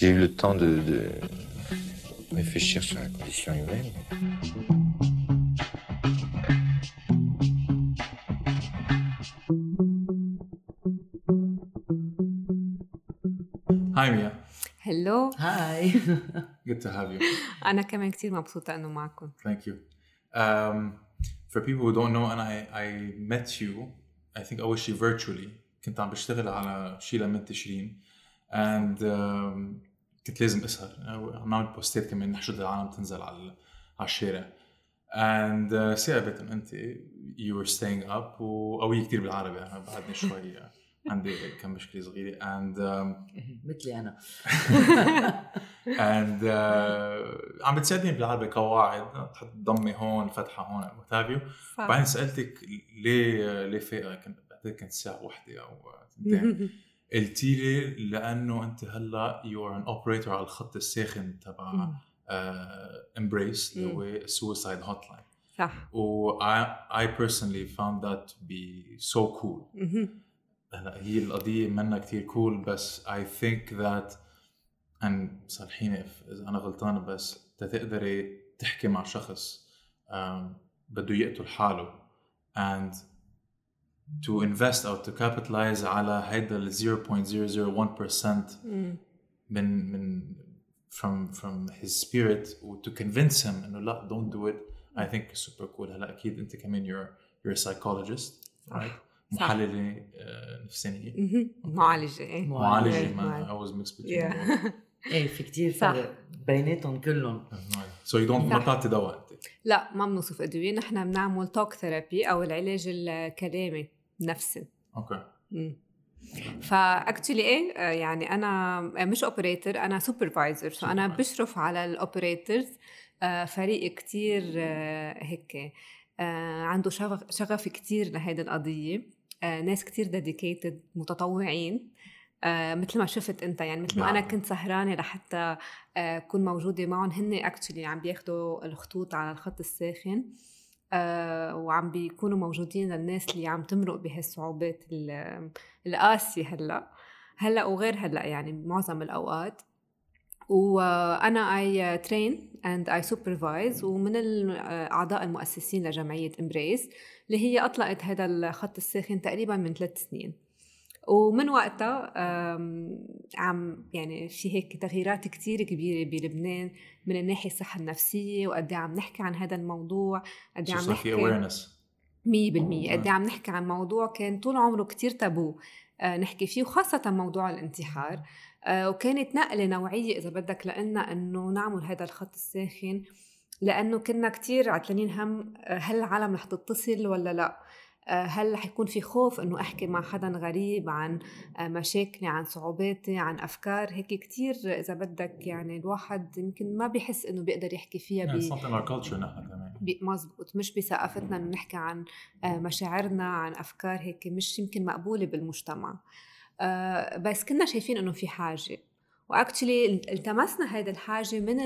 J'ai eu le temps de, de réfléchir sur la condition humaine. Hi Mia. هلو هاي Good to have you. انا كمان كثير مبسوطه انه معكم Thank you. Um, for people who don't know, and I, I met you, I think أول شيء virtually. كنت عم بشتغل على شيء لمن تشرين and um, كنت لازم أسهر. عم نعمل posts ات كمان نحشد العالم تنزل على على الشارع. And uh, ثابت ان أنت you were staying up وقوية كثير بالعربي. أنا بعدني شوي عندي كم مشكلة صغيرة. And um, مثلي أنا. And uh, عم بتساعدني بالعربي قواعد تحط ضمي هون فتحة هون what have you بعدين سألتك ليه ليه فايقه كنت بعتقد كانت الساعة واحدة أو اثنتين قلتي لي لأنه أنت هلأ you're an operator على الخط الساخن تبع Embrace اللي هو ال suicide hotline صح. و I, I personally found that to be so cool. هلأ هي القضية منا كتير cool بس I think that and صالحيني إذا أنا غلطان بس تقدري تحكي مع شخص um, بده يقتل حاله. And to invest أو to capitalize على هيدا ال 0.001% من من from from his spirit و to convince him إنه لا don't do it I think super cool هلا أكيد أنت كمان you're you're a psychologist right صح. محللة آه، نفسانية معالجة إيه معالجة إيه، ما معالجة. I was mixed between Yeah. both. إيه في كتير صح. فرق بيناتهم كلهم so you don't ما صح. بتعطي دواء أنت لا ما بنوصف أدوية نحن بنعمل talk therapy أو العلاج الكلامي النفسي okay. ف actually إيه آه، يعني أنا مش operator أنا supervisor so أنا Supervisor. بشرف على ال operators فريق كتير آه، هيك آه، عنده شغف شغف كتير لهيدي القضية. آه، ناس كتير dedicated متطوعين. آه، مثل ما شفت أنت يعني مثل ما أنا نعم. كنت سهرانة لحتى آه، اكون موجودة معهم هن actually عم بياخدوا الخطوط على الخط الساخن. آه، وعم بيكونوا موجودين للناس اللي عم تمرق بهالصعوبات ال- القاسية هلأ. هلأ وغير هلأ يعني معظم الأوقات. وأنا I train and I supervise ومن الأعضاء المؤسسين لجمعية Embrace اللي هي أطلقت هذا الخط الساخن تقريبا من ثلاث سنين. ومن وقتها عم يعني في هيك تغييرات كتير كبيرة بلبنان من الناحية الصحة النفسية وقد إيه عم نحكي عن هذا الموضوع قد إيه عم نحكي awareness. مية بالمية. قد إيه عم نحكي عن موضوع كان طول عمره كتير تابو آه، نحكي فيه وخاصة موضوع الانتحار. آه، وكانت نقلة نوعية إذا بدك لنا إنه نعمل هذا الخط الساخن لأنه كنا كتير عتلانين هم آه، هل العالم رح تتصل ولا لا؟ هل رح يكون في خوف إنه أحكي مع حدا غريب عن آه، مشاكلي عن صعوباتي عن أفكار؟ هيك كتير إذا بدك يعني الواحد يمكن ما بيحس إنه بيقدر يحكي فيها ب... نحن كمان. بي- مزبوط. مش بثقافتنا إنه نحكي عن آه، مشاعرنا عن أفكار هيك مش يمكن مقبولة بالمجتمع. آه، بس كنا شايفين إنه في حاجة. واكشلي التمسنا هذه الحاجة من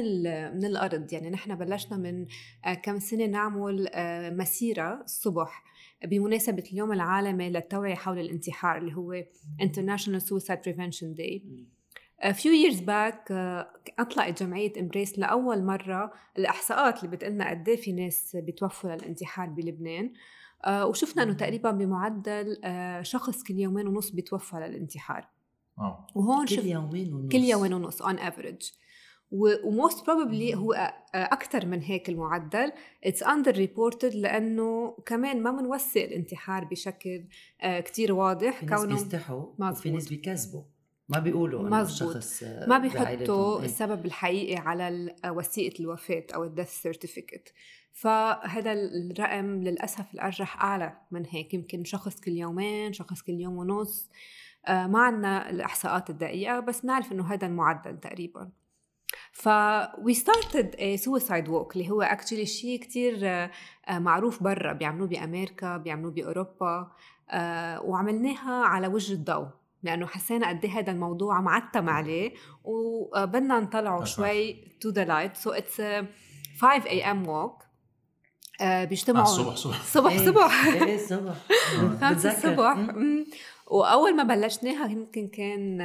من الأرض. يعني نحن بلشنا من آه، كم سنة نعمل آه، مسيرة الصبح بمناسبة اليوم العالمي للتوعية حول الانتحار اللي هو International Suicide Prevention Day. A few years back آه، أطلقت جمعية إمبريس لأول مرة الإحصاءات اللي بتقلنا قد إيه في ناس بتوفوا للانتحار بلبنان. آه، وشفنا إنه تقريبا بمعدل آه، شخص كل يومين ونص بيتوفى للانتحار. آه. وهون كل يومين ونص؟ كل يومين ونص on average. و most probably هو أكثر من هيك المعدل. it's underreported لأنه كمان ما بنوثق الانتحار بشكل آه، كتير واضح. في ناس كونه بيستحوا وفي مزبوط. ناس بيكذبوا. ما بيقولوا إنه. الشخص آه، ما. بيحطوا إيه. السبب الحقيقي على وثيقة الوفاة أو ال death certificate فهذا الرقم للأسف الأرجح أعلى من هيك. يمكن شخص كل يومين شخص كل يوم ونص. آه، ما عندنا الإحصاءات الدقيقة بس بنعرف إنه هذا المعدل تقريبا ف we started a suicide walk اللي هو actually شيء كتير آه، آه، معروف برا بيعملوه بأمريكا بيعملوه بأوروبا آه، وعملناها على وجه الضوء لأنه حسينا قد إيه هذا الموضوع معتم عليه وبدنا نطلعه That's شوي to the light so it's a 5 a.m. walk آه، آه، بيجتمعوا الصبح صبح صبح إيه، صبح إيه، بتذكر. الصبح مم. مم. وأول ما بلشناها يمكن كان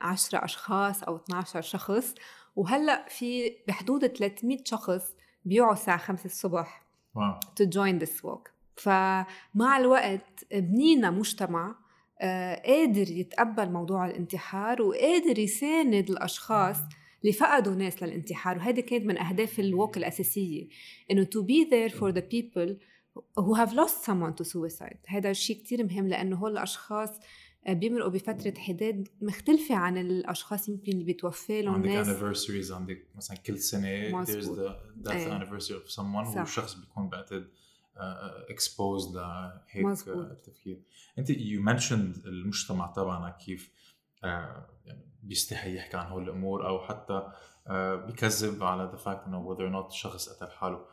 10 أشخاص أو 12 شخص وهلأ في بحدود 300 شخص بيوعوا الساعة 5 الصبح واو. to join this walk. فمع الوقت بنينا مجتمع آه، قادر يتقبل موضوع الانتحار وقادر يساند الأشخاص اللي فقدوا ناس للانتحار وهذه كانت من أهداف الووك الأساسية إنه to be there for the people who have lost someone to suicide هذا الشيء كتير مهم لأنه هول الأشخاص آه، بيمرقوا بفترة حداد مختلفة عن الأشخاص يمكن اللي بيتوفى لهم عندك anniversaries عندك مثلا كل سنة there's the death إيه. anniversary of someone. والشخص بيكون بعتقد uh, exposed لهيك مظبوط. uh, تفكير أنت you mentioned المجتمع تبعنا كيف uh, يعني بيستحي يحكي عن هول الأمور أو حتى uh, بيكذب على the fact إنه whether or not الشخص قتل حاله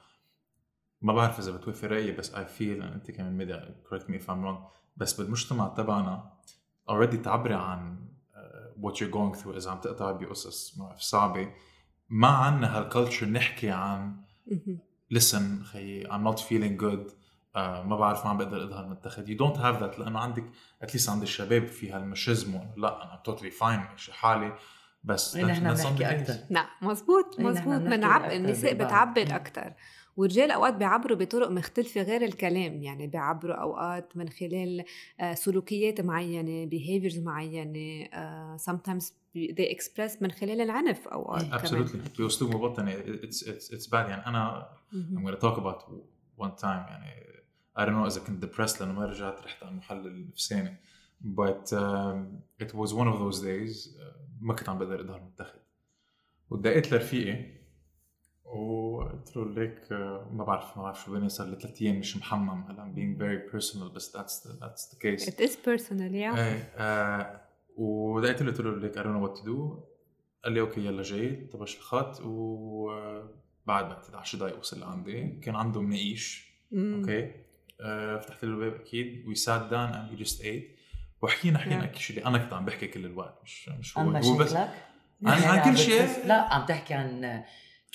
ما بعرف إذا بتوافق رأيي بس I feel and أنت كمان media correct me if I'm wrong بس بالمجتمع تبعنا already تعبري عن what you're going through إذا عم تقطع بقصص مواقف صعبة ما عنا هال culture نحكي عن listen خيي I'm not feeling good uh, ما بعرف ما عم بقدر أظهر متخذ you don't have that لأنه عندك at least عند الشباب في هال machism لا أنا totally fine ماشي حالي بس إيه، نحن بنحكي. أكتر. لا مزبوط إيه، مزبوط بنحكي بنعب أكتر النساء. بتعبر مم. أكثر والرجال أوقات بيعبروا بطرق مختلفة غير الكلام يعني بيعبروا أوقات من خلال آه، سلوكيات معينة behaviors معينة آه، sometimes they express من خلال العنف أوقات كمان. absolutely. باسلوب مبطن it's it's it's bad. يعني أنا. I'm gonna talk about one time يعني I don't know إذا كنت depressed لأنه ما رجعت رحت على المحل النفساني but um, it was one of those days uh, ما كنت عم بقدر أظهر متخذ. ودقيت لرفيقي وقلت له ليك ما بعرف ما بعرف شو بيني صار لي ثلاث أيام مش محمم. هلا I'm being very personal بس that's the, that's the case. It is personal yeah. إيه آه ودقيت له قلت له ليك I don't know what to do. قال لي okay يلا جاي طبش الخط وبعد بعد 10 دقائق وصل لعندي. كان عنده مناقيش. okay? آه فتحت له الباب أكيد. we sat down and we just ate وحكينا حكينا Yeah. أكيد شيء اللي أنا كنت عم بحكي كل الوقت مش مش هو. عن هو بس مشاكلك عن- عن يعني كل شيء. لا عم تحكي عن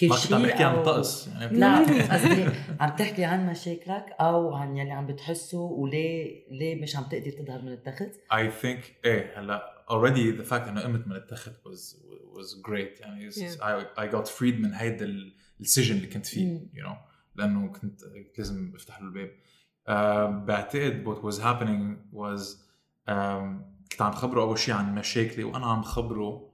كل ما شيء كنت عم بحكي عن أو- الطقس يعني لا قصدي عم تحكي عن مشاكلك أو عن يلي عم بتحسه وليه ليه مش عم تقدر تظهر من التخت I think إيه هلأ already the fact إنه قمت من التخت was was great يعني it's- Yeah. I, I got freed من هيدا ال- السجن اللي كنت فيه مم. you know لأنه كنت كنت لازم أفتح له الباب uh, بعتقد what was happening was um, كنت عم خبره أول شيء عن مشاكلي وأنا عم خبره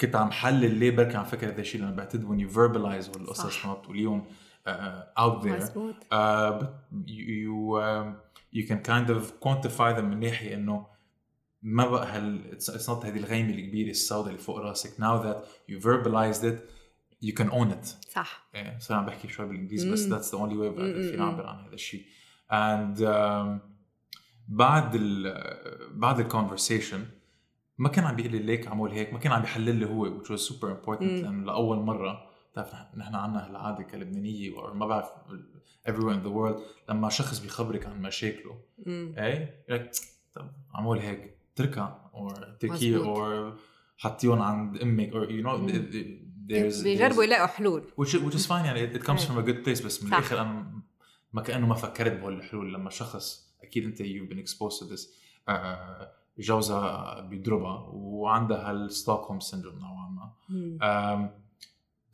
كنت عم حلل ليه بركي عم فكر هذا الشيء لأنه بعتقد when you verbalize والقصص. لما بتقوليهم uh, out there. مزبوط. uh, but you you, um, you can kind of quantify them من ناحية إنه ما بقى هال it's, it's not هذه الغيمة الكبيرة السوداء اللي فوق راسك. Now that you verbalized it you can own it. صح. صار عم بحكي شوي بالإنجليزي بس that's the only way بقدر مم. اعبر عن هذا الشيء. And um, بعد ال بعد الكونفرسيشن ما كان عم بيقول لي ليك عمول هيك ما كان عم بيحلل لي هو which was super important. لأنه لأول مرة بتعرف نحن- عنا هالعادة كلبنانية or ما بعرف everywhere in the world لما شخص بيخبرك عن مشاكله. إيه لك طب عمول هيك اتركها or مزبوط. or حطيهم عند أمك or you know there's, بيجربوا يلاقوا حلول which which is fine يعني it, comes from a good place بس من. الآخر أنا ما كأنه ما فكرت بهول الحلول لما شخص أكيد أنت you've been exposed to this آه، جوزها بيضربها وعندها هالستوكهولم سيندروم نوعا ما.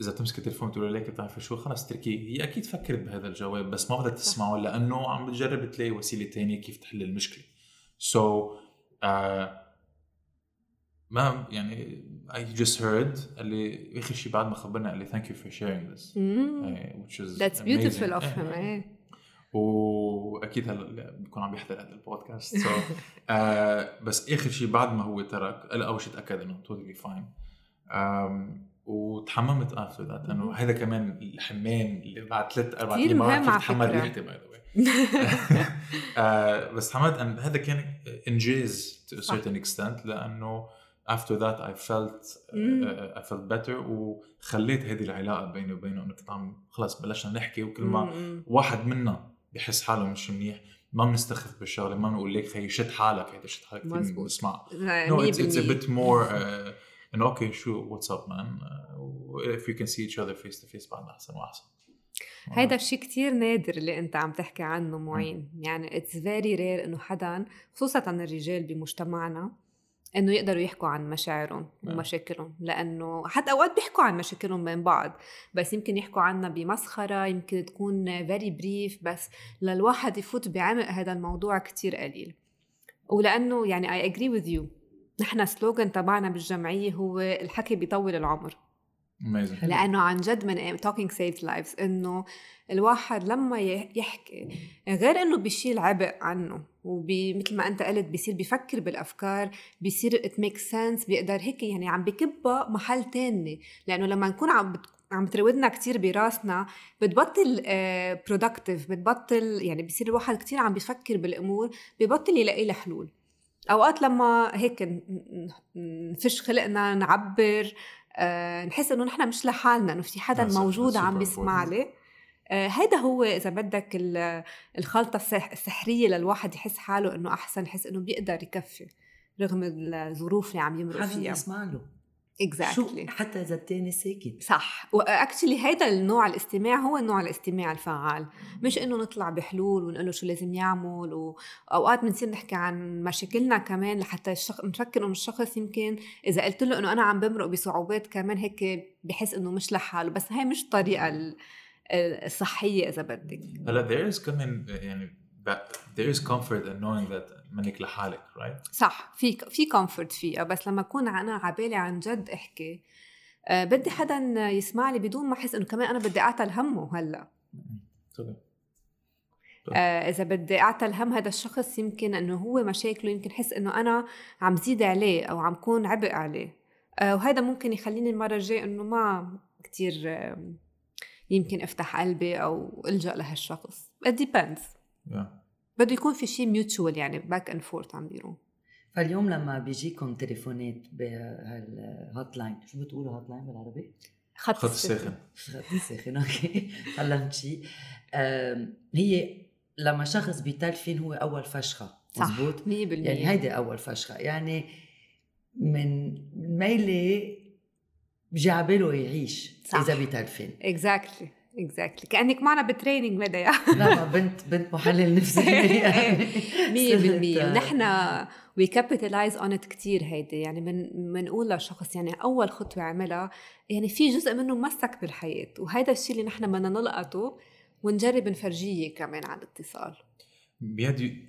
إذا تمسك التليفون تقول ليك بتعرفي شو خلص تركيه هي أكيد فكرت بهذا الجواب بس ما بدها تسمعه لأنه عم بتجرب تلاقي وسيلة تانية كيف تحل المشكلة. سو so, uh, ما يعني I just heard قال لي آخر شيء بعد ما خبرنا قال لي thank you for sharing this. مم. إيه، which is That's beautiful amazing. of him إيه. وأكيد هلا بيكون عم يحضر هذا البودكاست so, آه بس آخر شيء بعد ما هو ترك قال اول شيء تاكد انه fine um, وتحممت after that انه هذا كمان الحمام اللي بعد ثلاث أربع أيام ما بعرف اتحمل. ريحتي by the آه بس تحممت إنه هذا كان انجاز to a صح. certain extent لأنه after that I felt uh, I felt better وخليت هذه العلاقة بيني وبينه إنه كنت عم خلص بلشنا نحكي وكل ما. واحد منا بحس حاله مش منيح. ما بنستخف بالشغلة ما بنقول لك خي شد حالك هيدا شد حالك كثير. بنسمع. it's a 100%. bit more uh, انه okay شو what's up man? Uh, if we can see each other face to face بعد أحسن وأحسن. هيدا الشيء كتير نادر اللي أنت عم تحكي عنه معين. يعني it's very rare إنه حدا خصوصا الرجال بمجتمعنا إنه يقدروا يحكوا عن مشاعرهم نعم. ومشاكلهم لأنه حتى أوقات بيحكوا عن مشاكلهم بين بعض بس يمكن يحكوا عنها بمسخرة يمكن تكون very brief بس للواحد يفوت بعمق هذا الموضوع كتير قليل. ولأنه يعني I agree with you نحن slogan تبعنا بالجمعية هو الحكي بيطول العمر. Amazing. لأنه عن جد من talking saves lives إنه الواحد لما يحكي غير إنه بيشيل عبء عنه. ومثل ما أنت قلت بيصير بيفكر بالأفكار بيصير it make sense بيقدر هيك يعني عم بكبها محل تاني. لأنه لما نكون عم بت... عم تروضنا كتير براسنا بتبطل productive بتبطل يعني بصير الواحد كتير عم بيفكر بالأمور ببطل يلاقي لها حلول. أوقات لما هيك نفش خلقنا نعبر آه، نحس إنه نحن مش لحالنا إنه في حدا موجود عم بيسمع. لي. آه، هيدا هو إذا بدك ال- الخلطة السح- السحرية للواحد يحس حاله إنه أحسن يحس إنه بيقدر يكفي رغم الظروف اللي عم يمرق حدا فيها. يسمع له. exactly شو حتى إذا الثاني ساكت. صح. و actually هيدا النوع الاستماع هو النوع الاستماع الفعال. مش إنه نطلع بحلول ونقول له شو لازم يعمل واوقات بنصير نحكي عن مشاكلنا كمان لحتى الشخص نفكر إنه الشخص يمكن إذا قلت له إنه أنا عم بمرق بصعوبات كمان هيك بحس إنه مش لحاله. بس هاي مش الطريقة ال- الصحيه إذا بدك. هلأ there is coming يعني there is comfort in knowing that منك لحالك right صح في في كومفورت فيها. بس لما أكون أنا عبالي عن جد أحكي آه، بدي حدا يسمع لي بدون ما أحس إنه كمان أنا بدي أعطى همه هلأ. طبعا آه، إذا بدي أعطى الهم هذا الشخص يمكن إنه هو مشاكله يمكن حس إنه أنا عم زيد عليه أو عم كون عبء عليه. آه، وهذا ممكن يخليني المرة الجاية إنه ما كتير آه، يمكن أفتح قلبي أو ألجأ لهالشخص. It depends. Yeah. بده يكون في شيء mutual يعني back and forth عم بيروح. فاليوم لما بيجيكم تليفونات بهال hotline شو بتقولوا hotline بالعربي؟ خط, خط الساخن. خط ساخن أوكي. علمت شيء هي لما شخص بيتلفن هو أول فشخة صح مزبوط؟ 100% يعني هيدي أول فشخة. يعني من ميلي بيجي على باله يعيش صح. إذا بيتلفن exactly exactly كأنك معنا ب training مدى لا ما بنت بنت محلل نفسي يعني مية بالمية. صرت- ونحن we capitalize on it كثير هيدي. يعني من بنقول للشخص يعني أول خطوة عملها يعني في جزء منه مسك بالحياة. وهيدا الشيء اللي نحن بدنا نلقطه ونجرب نفرجيه كمان على الاتصال. بيدي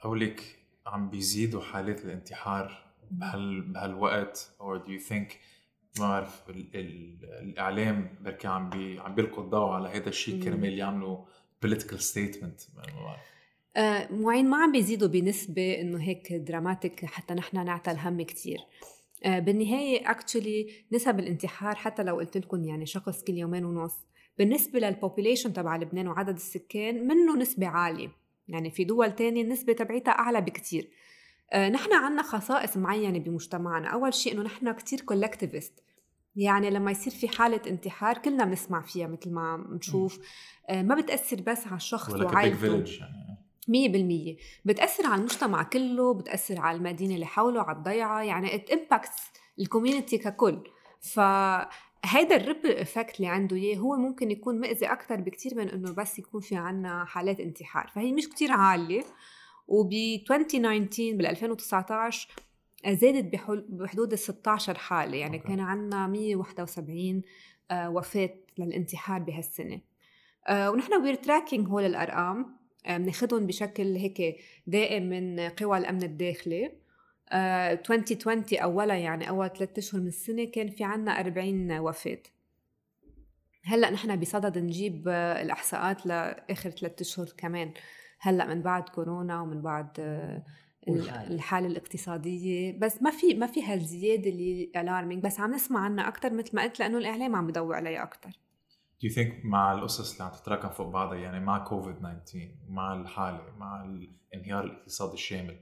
أقول لك عم بيزيدوا حالات الانتحار بهال بهالوقت or do you think ما بعرف ال... ال... الإعلام بركي عم بي... عم بيلقوا الضوء على هذا الشيء. كرمال يعملوا political statement. ما بعرف. آه، معين ما عم بيزيدوا بنسبة إنه هيك dramatic حتى نحن نعطى الهم كتير. آه، بالنهاية actually نسب الانتحار حتى لو قلت لكم يعني شخص كل يومين ونص بالنسبة لل population تبع لبنان وعدد السكان منه نسبة عالية. يعني في دول تانية النسبة تبعيتها أعلى بكتير. آه، نحن عنا خصائص معينة بمجتمعنا. أول شيء إنه نحن كتير collectivist يعني لما يصير في حالة انتحار كلنا بنسمع فيها مثل ما عم نشوف. آه، ما بتأثر بس على الشخص وعائلته. يعني. مية بالمية. بتأثر على المجتمع كله بتأثر على المدينة اللي حوله على الضيعة. يعني it impacts ال community ككل. فهيدا ال ripple effect اللي عنده إياه هو ممكن يكون مأذي أكثر بكتير من إنه بس يكون في عنا حالات انتحار. فهي مش كتير عالية. وب 2019 بال 2019 زادت بحدود ال 16 حالة يعني أوكي. كان عنا 171 آه، وفاة للانتحار بهالسنة. آه، ونحن we're tracking هول الأرقام آه، بناخدهم بشكل هيك دائم من قوى الأمن الداخلي. آه، 2020 أولها يعني أول ثلاثة أشهر من السنة كان في عنا 40 وفاة. هلأ نحن بصدد نجيب الأحصاءات لآخر ثلاثة أشهر كمان. هلأ من بعد كورونا ومن بعد آه،. الحالة الاقتصادية بس ما في ما في هالزيادة اللي alarming بس عم نسمع عنها أكثر مثل ما قلت لأنه الإعلام عم بدور عليها أكثر Do you think مع القصص اللي عم تتراكم فوق بعضها يعني مع كوفيد 19 مع الحالة مع الانهيار الاقتصادي الشامل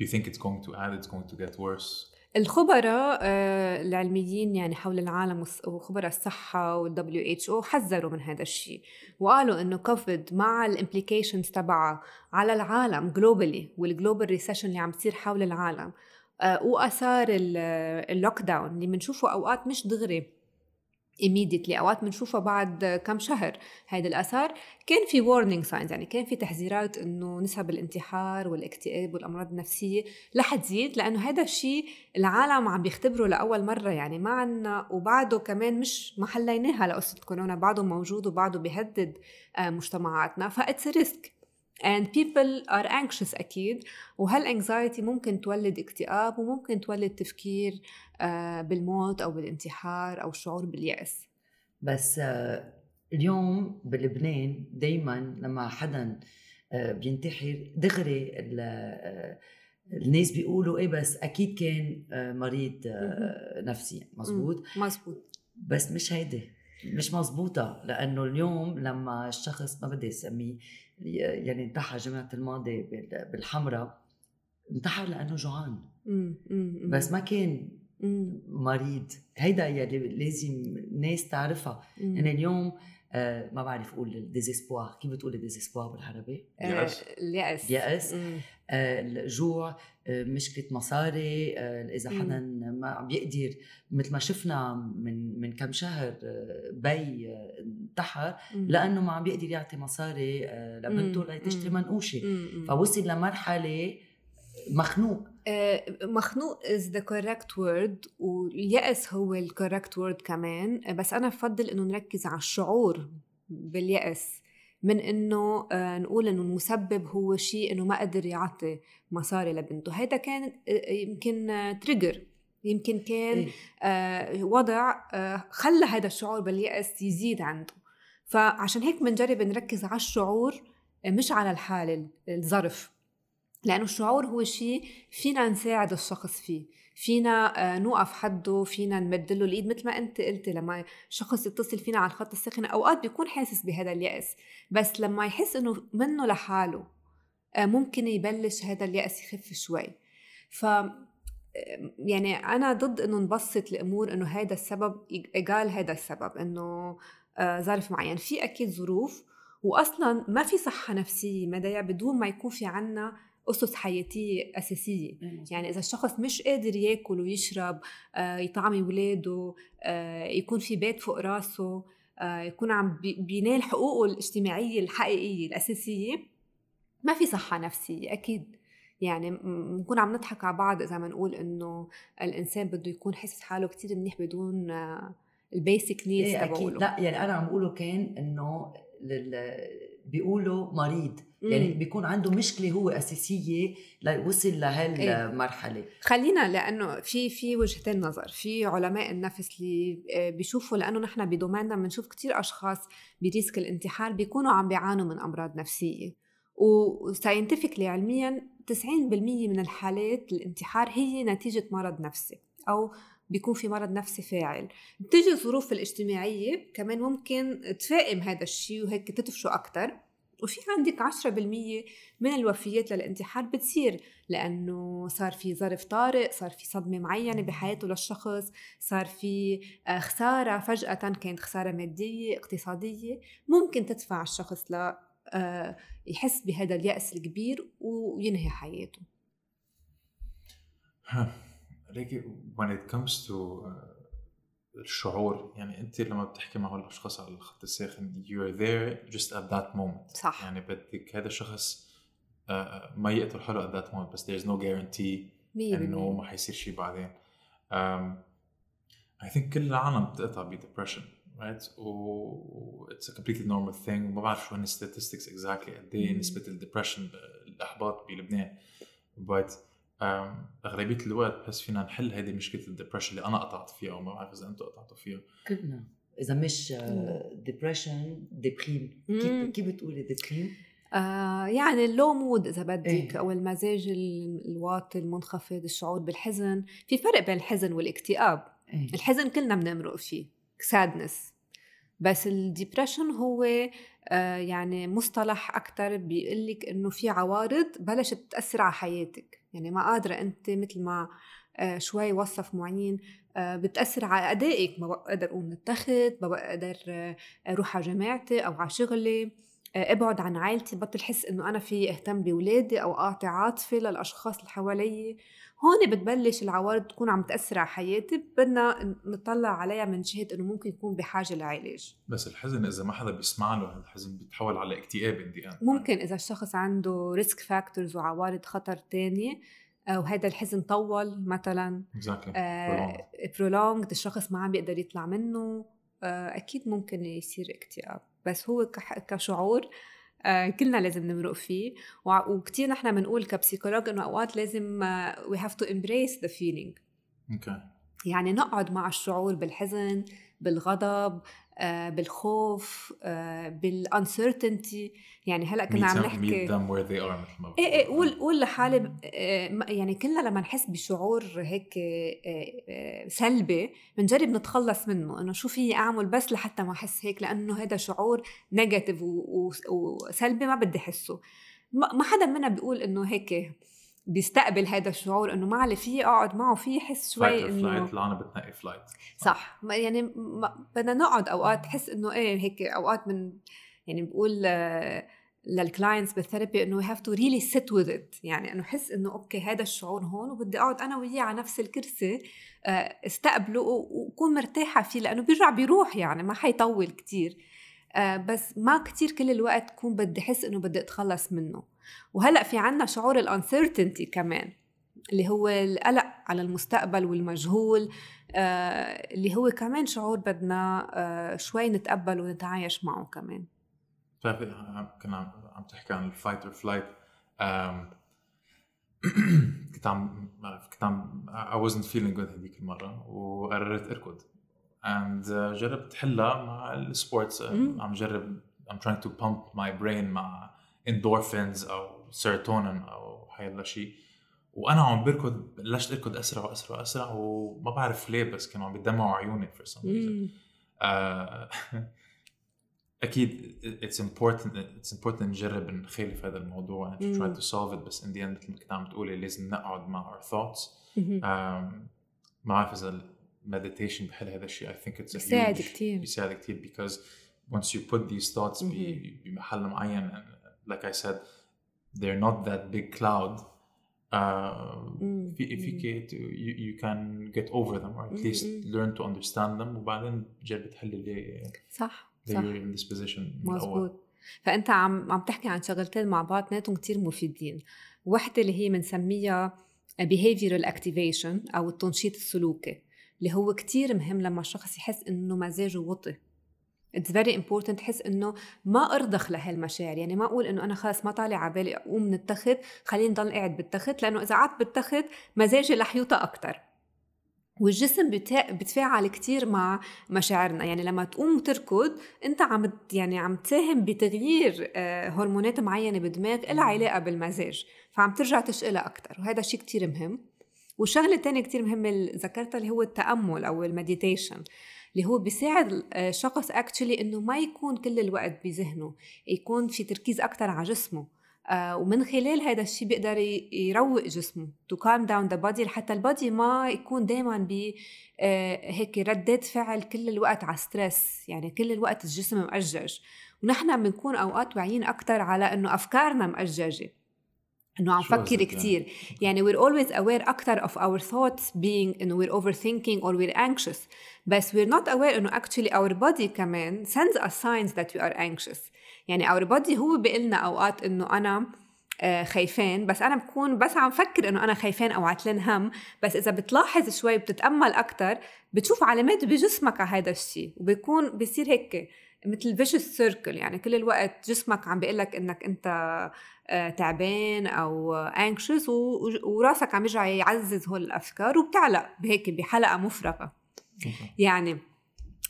Do you think it's going to add it's going to get worse الخبراء آه، العلميين يعني حول العالم وخبراء الصحة وال WHO حذروا من هذا الشيء وقالوا إنه كوفيد مع ال implications تبعها على العالم globally وال global recession اللي عم تصير حول العالم آه، وآثار ال lockdown اللي بنشوفه أوقات مش دغري. Immediately. أوقات بنشوفها بعد كم شهر هيدا الأثار. كان في warning signs يعني كان في تحذيرات إنه نسب الانتحار والاكتئاب والأمراض النفسية رح تزيد لأنه هذا الشيء العالم عم بيختبره لأول مرة يعني ما عنا وبعده كمان مش ما حليناها لقصة كورونا بعده موجود وبعده بيهدد آه، مجتمعاتنا. ف it's risk and people are anxious أكيد. وهال anxiety ممكن تولد اكتئاب وممكن تولد تفكير آه، بالموت أو بالانتحار أو الشعور باليأس؟ بس آه، اليوم بلبنان دايما لما حدا آه، بينتحر دغري الناس بيقولوا إيه بس أكيد كان مريض نفسي. مزبوط مزبوط بس مش هيدي مش مزبوطة لأنه اليوم لما الشخص ما بدي أسميه يعني انتحر جمعة الماضي بالحمراء انتحر لأنه جوعان. بس ما كان مريض. هيدا يلي لازم الناس تعرفها. يعني اليوم آه ما بعرف أقول ال désespoir كيف بتقول ال désespoir بالعربي؟ اليأس. اليأس. اليأس. آه الجوع آه مشكلة مصاري آه إذا حدا ما عم بيقدر مثل ما شفنا من من كم شهر آه بي آه، انتحر لأنه ما عم بيقدر يعطي مصاري آه لبنته لتشتري منقوشة. فوصل لمرحلة مخنوق. آه، مخنوق is the correct word واليأس هو ال correct word كمان. بس أنا بفضل إنه نركز على الشعور باليأس من إنه آه، نقول إنه المسبب هو شيء إنه ما قدر يعطي مصاري لبنته. هيدا كان آه، يمكن تريجر يمكن كان إيه؟ وضع خلى هذا الشعور باليأس يزيد عنده. فعشان هيك بنجرب نركز على الشعور مش على الحالة الظرف. لأنه الشعور هو شيء فينا نساعد الشخص فيه فينا آه، نوقف حده فينا نمد له الإيد مثل ما أنت قلتي لما شخص يتصل فينا على الخط الساخن أوقات بيكون حاسس بهذا اليأس بس لما يحس إنه منه لحاله آه، ممكن يبلش هذا اليأس يخف شوي. ف يعني أنا ضد إنه نبسط الأمور إنه هذا السبب قال هذا السبب إنه آه، ظرف معين. في أكيد ظروف واصلا ما في صحة نفسية مدى بدون ما يكون في عنا أسس حياتية أساسية. يعني إذا الشخص مش قادر ياكل ويشرب آه، يطعم أولاده آه، يكون في بيت فوق راسه آه، يكون عم بينال حقوقه الاجتماعية الحقيقية الأساسية ما في صحة نفسية أكيد. يعني بنكون عم نضحك على بعض إذا ما نقول إنه الإنسان بده يكون حاسس حاله كتير منيح بدون ال basic needs إيه تبعوله. لا يعني أنا عم بقوله كان إنه بيقولوا مريض. يعني بيكون عنده مشكلة هو أساسية ليوصل لهالمرحله إيه؟ خلينا لأنه في في وجهتين نظر. في علماء النفس اللي آه، بيشوفوا لأنه نحن بدوميننا بنشوف كثير أشخاص بريسك الانتحار بيكونوا عم بيعانوا من أمراض نفسية. وساينتفكلي علميا 90% من الحالات الانتحار هي نتيجة مرض نفسي أو بيكون في مرض نفسي فاعل. بتيجي الظروف الاجتماعية كمان ممكن تفائم هذا الشيء وهيك تدفشه أكتر. وفي عندك 10% من الوفيات للانتحار بتصير لأنه صار في ظرف طارئ صار في صدمة معينة بحياته للشخص صار في آه، خسارة فجأة كانت خسارة مادية اقتصادية. ممكن تدفع الشخص ل آه، يحس بهذا اليأس الكبير وينهي حياته. ليكي when it comes to uh, الشعور يعني أنت لما بتحكي مع الأشخاص على الخط الساخن you're there just at that moment. صح. يعني بدك هذا الشخص uh, ما يقتل حاله at that moment بس there's no guarantee إنه ما حيصير شيء بعدين. I think كل العالم بتقطع ب depression right و it's a completely normal thing ما بعرف شو هن statistics exactly قد إيه نسبة ال depression الاحباط بلبنان but أغلبية الوقت بحس فينا نحل هذه مشكلة ال depression اللي أنا قطعت فيها وما بعرف إذا أنتم قطعتوا فيها. كلنا إذا مش depression déprime كيف كيف بتقولي déprime؟ آه يعني ال low mood إذا بدك إيه؟ أو المزاج الواطي المنخفض الشعور بالحزن. في فرق بين الحزن والاكتئاب. إيه؟ الحزن كلنا بنمرق فيه sadness بس ال depression هو آه يعني مصطلح أكثر بيقول لك إنه في عوارض بلشت تأثر على حياتك. يعني ما قادرة أنت مثل ما آه، شوي وصف معين آه، بتأثر على أدائك. ما بقدر أقوم من التخت ما بقدر آه، أروح على جامعتي أو على شغلي. ابعد عن عائلتي بطل حس إنه أنا في اهتم بولادي أو أعطي عاطفة للأشخاص اللي حوالي هون بتبلش العوارض تكون عم تأثر على حياتي بدنا نطلع عليها من جهة إنه ممكن يكون بحاجة لعلاج. بس الحزن إذا ما حدا بيسمع له الحزن بيتحول على اكتئاب اندي ممكن إذا الشخص عنده risk factors وعوارض خطر تانية وهذا الحزن طول مثلا exactly. آه prolonged الشخص ما عم بيقدر يطلع منه آه أكيد ممكن يصير اكتئاب. بس هو كشعور آه كلنا لازم نمرق فيه. وكثير نحن بنقول ك psychologue إنه أوقات لازم we have to embrace the feeling okay يعني نقعد مع الشعور بالحزن بالغضب آه، بالخوف آه، بال uncertainty يعني هلأ كنا عم نحكي meet them where they are مثل ما إيه إيه قول قول لحالي آه، يعني كلنا لما نحس بشعور هيك سلبي بنجرب نتخلص منه إنه شو في أعمل بس لحتى ما أحس هيك لأنه هذا شعور negative وسلبي ما بدي أحسه. ما حدا منا بيقول إنه هيك بيستقبل هذا الشعور إنه معلي في أقعد معه في يحس شوي إنه فلايت لا أنا بتنقي flight صح. يعني بدنا نقعد أوقات تحس إنه إيه هيك أوقات من يعني بقول لل clients بال therapy إنه we have to really sit with it يعني إنه حس إنه okay هذا الشعور هون وبدي أقعد أنا وياه على نفس الكرسي آه، استقبله وكون مرتاحة فيه لأنه بيرجع بيروح يعني ما حيطول كتير. آه، بس ما كتير كل الوقت كون بدي احس إنه بدي أتخلص منه. وهلأ في عنا شعور ال uncertainty كمان اللي هو القلق على المستقبل والمجهول آه اللي هو كمان شعور بدنا آه شوي نتقبل ونتعايش معه كمان. بتعرفي كنا عم تحكي عن ال fight or flight كنت عم كنت عم I wasn't feeling good هذيك المرة وقررت أركض. And uh, جربت حلها مع ال sports عم جرب I'm trying to pump my brain مع endorphins أو سيروتونين أو حيلا شيء. وأنا عم بركض بلشت أركض أسرع وأسرع وأسرع وما بعرف ليه بس كانوا عم بيدمعوا عيوني some reason. آه أكيد it's important it's important نجرب نخالف هذا الموضوع and try to solve it. بس in the end مثل ما كنت عم تقولي لازم نقعد مع our thoughts. ما بعرف إذا meditation بحل هذا الشيء. I think it's a بيساعد كثير بيساعد كثير because once you put these thoughts بمحل معين and like I said they're not that big cloud. في فيك you, you can get over them or at least learn to understand them. وبعدين تجرب تحل اللي صح صح. in this position مزبوط فأنت عم عم تحكي عن شغلتين مع بعض اثنيناتهم كثير مفيدين. وحدة اللي هي بنسميها behavioral activation أو التنشيط السلوكي اللي هو كتير مهم لما الشخص يحس إنه مزاجه وطي it's very important تحس إنه ما أرضخ لهالمشاعر. يعني ما أقول إنه أنا خلص ما طالع على بالي أقوم من التخت خليني ضل قاعد بالتخت لأنه إذا قعدت بالتخت مزاجي رح يوطى أكثر والجسم بتفاعل كتير مع مشاعرنا. يعني لما تقوم وتركض أنت عم يعني عم تساهم بتغيير آه، هرمونات معينة بالدماغ لها علاقة بالمزاج. فعم ترجع تشقلها أكثر وهذا شيء كتير مهم. والشغله الثانية كتير مهمة اللي ذكرتها اللي هو التأمل أو ال meditation اللي هو بيساعد الشخص actually إنه ما يكون كل الوقت بذهنه يكون في تركيز أكثر على جسمه. آه ومن خلال هذا الشيء بيقدر يروق جسمه to calm down the body لحتى ال body ما يكون دائما ب آه هيك ردات فعل كل الوقت على stress يعني كل الوقت الجسم مأجج. ونحن بنكون أوقات واعيين أكثر على إنه أفكارنا مأججة. إنه عم فكر كثير يعني؟ we're always aware أكثر of our thoughts being إنه we're overthinking or we're anxious. بس we're not aware إنه actually our body كمان sends us signs that we are anxious. يعني our body هو بيقلنا أوقات إنه أنا آه، خايفان بس أنا بكون بس عم فكر إنه أنا خايفان أو عتلان هم. بس إذا بتلاحظ شوي بتتأمل أكثر بتشوف علامات بجسمك على هذا الشيء وبيكون بيصير هيك. مثل فيشس سيركل يعني كل الوقت جسمك عم بيقول لك إنك أنت آه، تعبان أو انكشس وراسك عم يرجع يعزز هول الأفكار وبتعلق بهيك بحلقة مفرغه يعني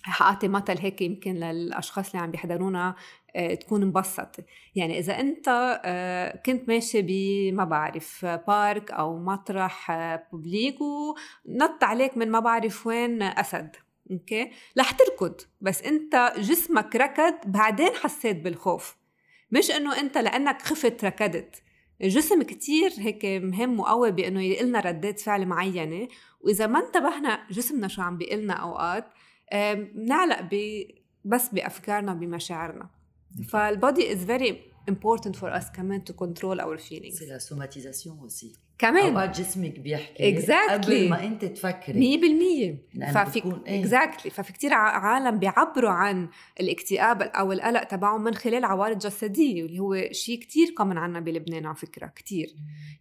حاعطي مثل هيك يمكن للأشخاص اللي عم بيحضرونا آه، تكون مبسط يعني إذا أنت آه، كنت ماشي ب ما بعرف park أو مطرح public ونط عليك من ما بعرف وين أسد. okay؟ رح تركض بس أنت جسمك ركض بعدين حسيت بالخوف. مش إنه أنت لأنك خفت ركضت. الجسم كتير هيك مهم وقوي بأنه يقلنا ردات فعل معينة. وإذا ما انتبهنا جسمنا شو عم بيقلنا أوقات بنعلق ب بس بأفكارنا بمشاعرنا فال body is very important for us كمان to control our feelings. c'est la somatisation aussi كمان. أوقات جسمك بيحكي Exactly. قبل ما أنت تفكري. 100% لأنه ففي بتكون إيه. exactly ففي كتير ع- عالم بيعبروا عن الاكتئاب أو القلق تبعهم من خلال عوارض جسدية واللي هو شيء كتير common عنا بلبنان على فكرة كتير.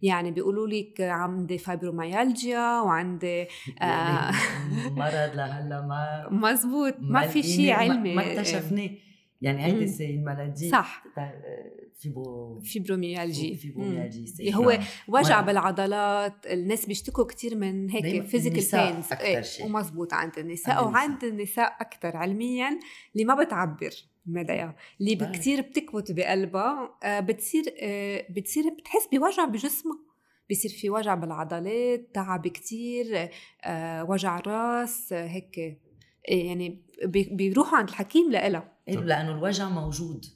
يعني بيقولوا لك عندي فايبروميالجيا وعندي يعني مرض لهلا ما مزبوط. ما في شيء علمي. ما اكتشفناه يعني هيدي. c'est la maladie صح fibro fibromyalgie fibromyalgie اللي هو وجع بالعضلات الناس بيشتكوا كتير من هيك physical النساء pains. ومزبوط عند النساء عند النساء. وعند النساء أكثر علميا اللي ما بتعبر مدايا اللي. كثير بتكبت بقلبها آه، بتصير آه، بتصير بتحس بوجع بجسمها. بيصير في وجع بالعضلات تعب كتير آه، وجع راس هيك آه، يعني بي- بيروحوا عند الحكيم لإلها. إيه، لأنه الوجع موجود.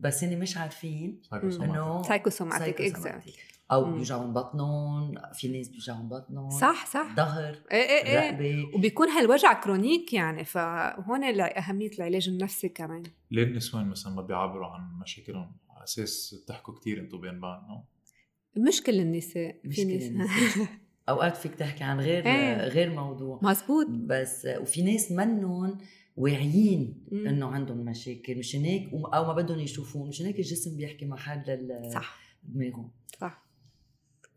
بس هن مش عارفين. إنه psychosomatic. exactly أو. بيوجعهم بطنهم في ناس بيوجعهم بطنهم صح صح ظهر إيه إيه إيه رقبة وبيكون هالوجع chronic يعني فهون أهمية العلاج النفسي كمان ليه النسوان مثلا ما بيعبروا عن مشاكلهم على أساس بتحكوا كثير أنتم بين بعض no؟ مش كل النساء مش كل النساء. أوقات فيك تحكي عن غير إيه. غير موضوع مزبوط بس وفي ناس منهم واعيين. إنه عندهم مشاكل مشان هيك؟ أو ما بدهم يشوفوه. مشان هيك الجسم بيحكي محل ال- صح. دماغهم صح.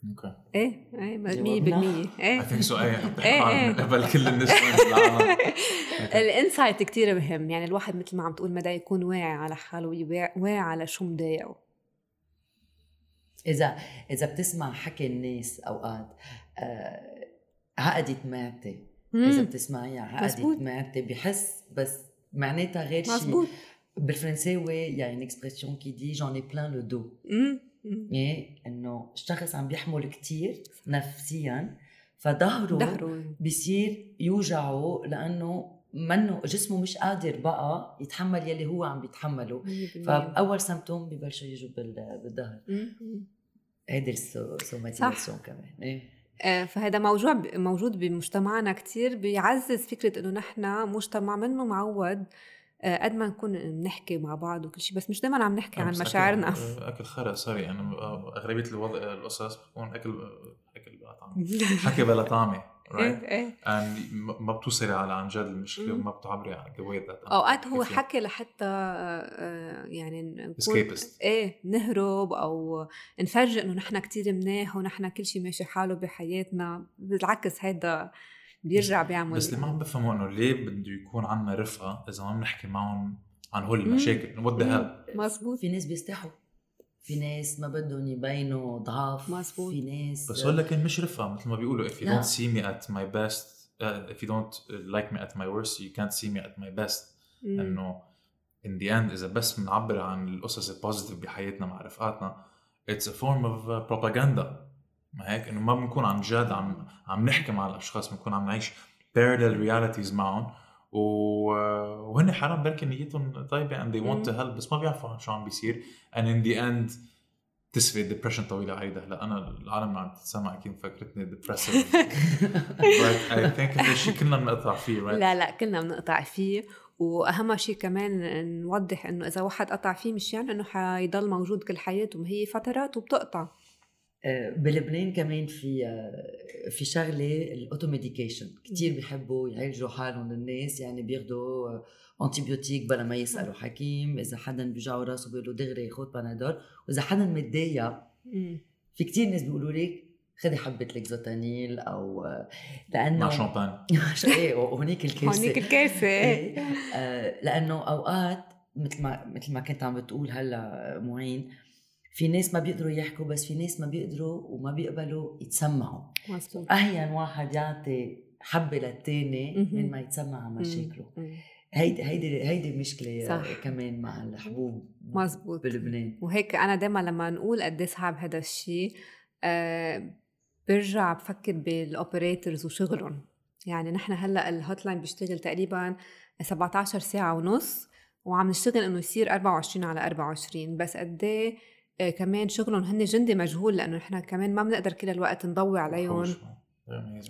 okay. إيه إيه مية جاوبنا؟ بالمية. I إيه. think so إيه إيه، إيه. قبل كل بالعالم ال insight كتير مهم. يعني الواحد مثل ما عم تقول مدى يكون واعي على حاله واعي على شو مضايقه. اذا إذا بتسمع حكي الناس أوقات آه عقدت معدتي إذا. بتسمعيها. عقدت معدتي بحس بس معناتها غير شيء بالفرنساوي يعني dit j'en ai plein le dos مم. مم. يعني إنه الشخص عم بيحمل كتير نفسيا فظهره ظهره بيصير يوجعه لأنه منه جسمه مش قادر بقى يتحمل يلي هو عم بيتحمله. فأول symptom ببلشوا يجوا بال- بالظهر. هيدي ال somatisation كمان إيه فهذا موضوع موجود بمجتمعنا كتير بيعزز فكرة إنه نحن مجتمع منه معود آه، قد ما نكون بنحكي مع بعض وكل شيء بس مش دايما عم نحكي عن بس أكل- مشاعرنا. أكل خرق sorry أنا أغلبية الوضع القصص بتكون اكل أكل بلا طعم. حكي بلا طعمة. Right? إيه. And ما ما بتوصلي على عن جد المشكلة. وما بتعبري عن the way that أوقات هو كيف حكي لحتى آه، يعني نكون Escapist. إيه نهرب أو نفرجي إنه نحن كتير مناح ونحن كل شيء ماشي حاله بحياتنا. بالعكس هيدا بيرجع بيعمل بس اللي ما عم بفهموا إنه ليه بده يكون عندنا رفقة إذا ما بنحكي معهم عن هول المشاكل؟ وات ذا مزبوط في ناس بيستحوا. في ناس ما بدهم يبينوا ضعف مزبوط. في ناس بس هول لكن مش رفقه مثل ما بيقولوا if you لا. don't see me at my best uh, if you don't like me at my worst you can't see me at my best. إنه in the end إذا بس بنعبر عن القصص ال positive بحياتنا مع رفقاتنا it's a form of uh, propaganda ما هيك إنه ما بنكون عن جد عم عم نحكي مع الأشخاص بنكون عم نعيش parallel realities معهم. وهن حرام بركي نيتهم طيبة and they want to help بس ما بيعرفوا شو عم بيصير. and in the end تسوي depression طويلة عريضه هلا أنا العالم عم تسمع أكيد فكرتني depressive but I think هذا الشيء كلنا بنقطع فيه right لا لا كلنا بنقطع فيه. وأهم شيء كمان نوضح إنه إذا واحد قطع فيه مش يعني إنه حيضل موجود كل حياته. ما هي فترات وبتقطع. آه، بلبنان كمان في آه، في شغلة ال automedication كثير بيحبوا يعالجوا حالهم الناس يعني بياخذوا antibiotic بلا ما يسألوا حكيم إذا حدا بيوجعه راسه بيقولوا دغري خذ Panadol وإذا حدا متضايق. في كثير ناس بيقولوا لك خذي حبة لكزوتانيل أو آه، لأنه مع شامبان إيه وهونيك الكارثه هونيك الكارثه إيه. آه، لأنه أوقات مثل ما مثل ما كنت عم بتقول هلأ معين في ناس ما بيقدروا يحكوا بس في ناس ما بيقدروا وما بيقبلوا يتسمعوا. مظبوط اهين واحد يعطي حبة للتاني. من ما يتسمع مشاكله. هيدي هيدي هيدي مشكلة صح. كمان مع الحبوب مزبوط بلبنان. وهيك أنا دائما لما نقول قد إيه صعب هذا الشيء آه برجع بفكر بال operators وشغلهم. يعني نحن هلأ ال hotline بيشتغل تقريبا 17 ساعة ونص وعم نشتغل إنه يصير 24 على 24 بس قد إيه كمان شغلهم هن جندي مجهول لأنه نحن كمان ما بنقدر كل الوقت نضوي عليهم. وحوش.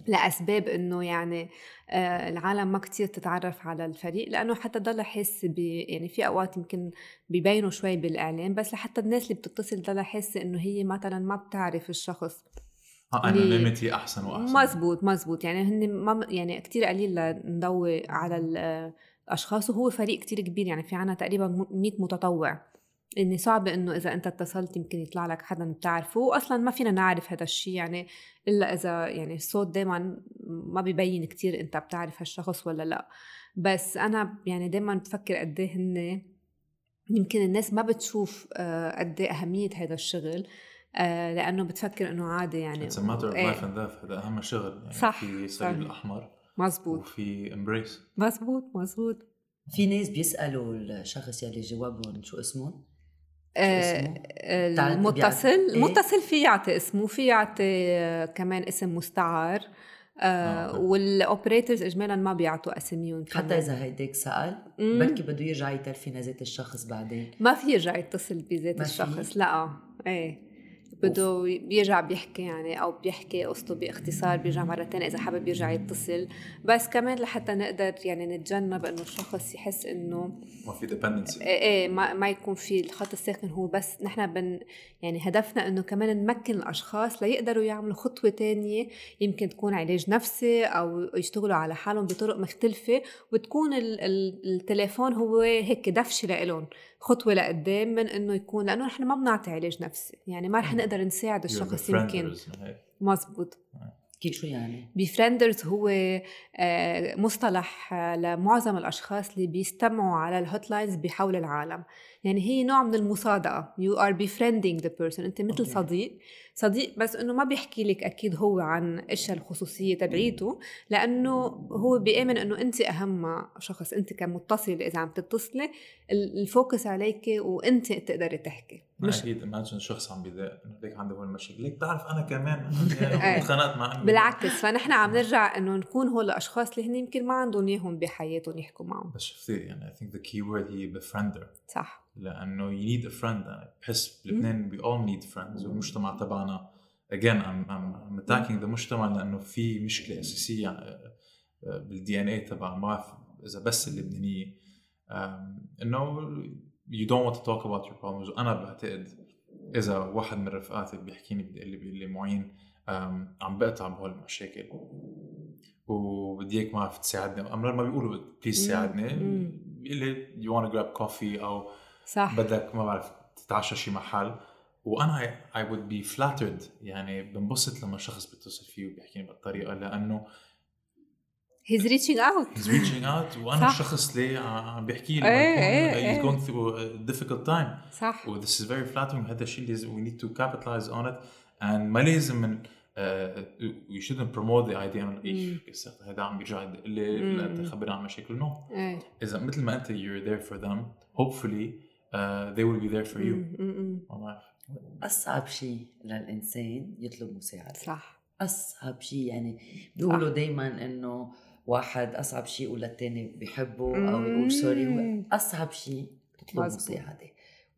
لأسباب إنه يعني آه العالم ما كتير تتعرف على الفريق لأنه حتى ضل حاسه يعني في أوقات يمكن ببينوا شوي بالإعلام بس لحتى الناس اللي بتتصل ضل حاسة إنه هي مثلا ما بتعرف الشخص. انونيمتي أحسن وأحسن. مزبوط مزبوط. يعني هن ما يعني كثير قليل نضوي على الاشخاص وهو فريق كتير كبير يعني في عنا تقريبا 100 متطوع. اني صعب إنه إذا أنت اتصلت يمكن يطلع لك حدا بتعرفه واصلا ما فينا نعرف هذا الشيء يعني إلا إذا يعني الصوت دائما ما بيبين كتير أنت بتعرف هالشخص ولا لأ. بس أنا يعني دائما بفكر قد إيه هن يمكن الناس ما بتشوف آه، قد إيه أهمية هذا الشغل آه، لأنه بتفكر إنه عادي يعني it's matter of life and هذا أهم شغل يعني صح في الصليب الأحمر مزبوط وفي Embrace مزبوط مزبوط في ناس بيسألوا الشخص يلي جوابهم شو اسمهم؟ المتصل إيه؟ المتصل في يعطي اسمه في يعطي آه، كمان اسم مستعار. آه وال operators اجمالا ما بيعطوا أساميهم حتى إذا هيداك سأل بركي بده يرجع يتلفن ذات الشخص بعدين. ما في يرجع يتصل بذات الشخص لا. إيه. بده بيرجع بيحكي يعني أو بيحكي قصته باختصار بيرجع مرة ثانية إذا حابب يرجع يتصل. بس كمان لحتى نقدر يعني نتجنب إنه الشخص يحس إنه ما في dependency إيه إيه ما, ما يكون في الخط الساخن هو. بس نحن بن يعني هدفنا إنه كمان نمكن الأشخاص ليقدروا يعملوا خطوة تانية. يمكن تكون علاج نفسي أو يشتغلوا على حالهم بطرق مختلفة. وتكون التليفون هو هيك دفشة لإلهم. خطوة لقدام من إنه يكون لأنه نحن ما بنعطي علاج نفسي يعني ما رح نقدر نساعد الشخص يمكن. مزبوط. كيف شو يعني؟ befrienders هو آه، مصطلح لمعظم الأشخاص اللي بيستمعوا على ال hotlines بحول العالم. يعني هي نوع من المصادقة. you are befriending the person أنت مثل okay. صديق. صديق بس إنه ما بيحكي لك أكيد هو عن إيش الخصوصية تبعيته لأنه هو بيأمن إنه أنت أهم شخص. أنت كمتصل إذا عم تتصلي ال focus عليك وأنت تقدري تحكي. مش أكيد imagine شخص عم بيضايق. إنه ليك عنده هول المشاكل ليك بتعرف أنا كمان. يعني اتخانقت مع بالعكس. فنحن عم نرجع إنه نكون هول الأشخاص اللي هن يمكن ما عندهم إياهم بحياتهم يحكوا معهم. بس شفتي يعني I think the key word هي befriender صح. لأنه you need a friend بحس بلبنان we all need friends والمجتمع تبعنا again I'm, I'm, I'm attacking the مجتمع لأنه في مشكلة أساسية بال DNA تبع. ما بعرف إذا بس اللبنانية. إنه you don't want to talk about your problems. وأنا بعتقد إذا واحد من رفقاتي بيحكيني بيقول لي بيقول لي معين عم بقطع بهول المشاكل. وبدي اياك ما تساعدني. امرار ما بيقولوا please ساعدني بيقول لي you want to grab coffee أو صح. بدك ما بعرف تتعشى شي محل. وأنا I would be flattered. يعني بنبسط لما شخص بيتصل فيه وبيحكيني بهالطريقه لأنه he's reaching out. He's reaching out. وأنا صح. الشخص اللي عم بيحكي لي إيه إيه he's going through a difficult time. صح. و this is very flattering. هذا الشيء اللي we need to capitalize on it. And ما لازم من you shouldn't promote the idea انه إيش هذا عم بيرجع يدق لي انت خبرني عن مشاكل. نو no. إيه. إذا مثل ما أنت you're there for them. Hopefully uh, they will be there for you. ما بعرف أصعب شيء للإنسان يطلب مساعدة. صح. أصعب شيء يعني بيقولوا دائما إنه واحد أصعب شيء يقول للثاني بحبه أو يقول سوري أصعب شيء تطلب مساعدة.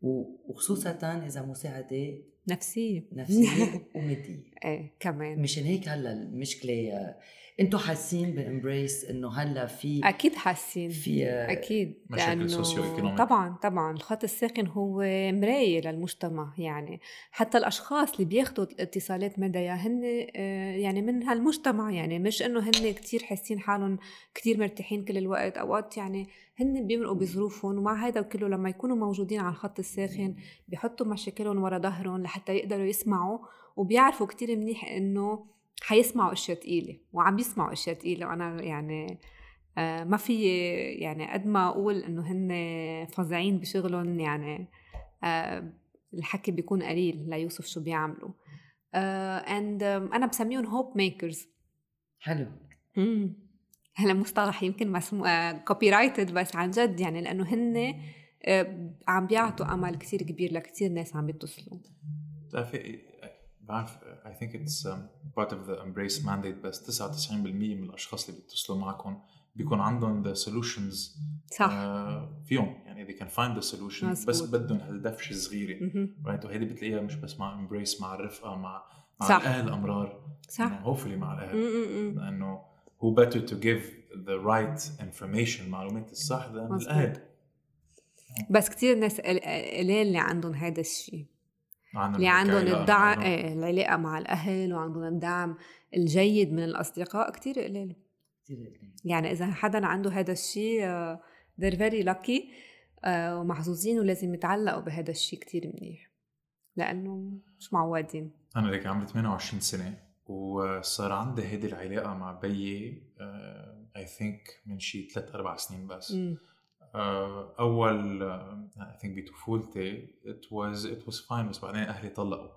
وخصوصا إذا مساعدة نفسية. نفسية ومادية. إيه كمان. مشان هيك هلأ المشكلة أنتم حاسين ب Embrace انه هلا في أكيد حاسين. في أكيد مشاكل socio طبعا طبعا الخط الساخن هو مراية للمجتمع يعني حتى الأشخاص اللي بياخذوا اتصالات ميديا هن آه، يعني من هالمجتمع يعني مش إنه هن كتير حاسين حالهم كتير مرتاحين كل الوقت أوقات يعني هن بيمرقوا بظروفهم ومع هذا كله لما يكونوا موجودين على الخط الساخن بيحطوا مشاكلهم ورا ظهرهم لحتى يقدروا يسمعوا وبيعرفوا كتير منيح إنه حيسمعوا أشياء ثقيله وعم يسمعوا أشياء ثقيله وأنا يعني آه ما في يعني قد ما أقول إنه هن فظيعين بشغلهم يعني آه الحكي بيكون قليل ليوصف شو بيعملوا. and آه أنا بسميهم hope makers حلو. امم هلا مصطلح يمكن مسموع copyrighted بس عن جد يعني لأنه هن عم بيعطوا أمل كثير كبير لكثير ناس عم بيتصلوا بتعرفي بعرف I think it's part of the Embrace mandate بس 99% من الأشخاص اللي بيتصلوا معكم بيكون عندهم the solutions صح. uh, فيهم. يعني they can find the solution بس بدهم هالدفشه صغيره right وهيدي بتلاقيها مش بس مع Embrace مع الرفقة مع مع صح. الأهل امرار صح. hopefully مع الأهل. لأنه هو better to give the right information المعلومات الصح than مظبوط. الأهل. بس كتير ناس قل- قليل اللي عندهم هذا الشيء. اللي عندهم الدعم. إيه العلاقة مع الأهل وعندهم الدعم الجيد من الأصدقاء كتير قليل. يعني إذا حدا عنده هذا الشيء آه، they're very lucky آه، ومحظوظين ولازم يتعلقوا بهذا الشيء كتير منيح لأنه مش معودين أنا لك عمري 28 سنة وصار عندي هيدي العلاقة مع بيي I think من شي ثلاث أربع سنين بس مم. آه، أول I think بطفولتي it was it was fine بس بعدين أهلي طلقوا.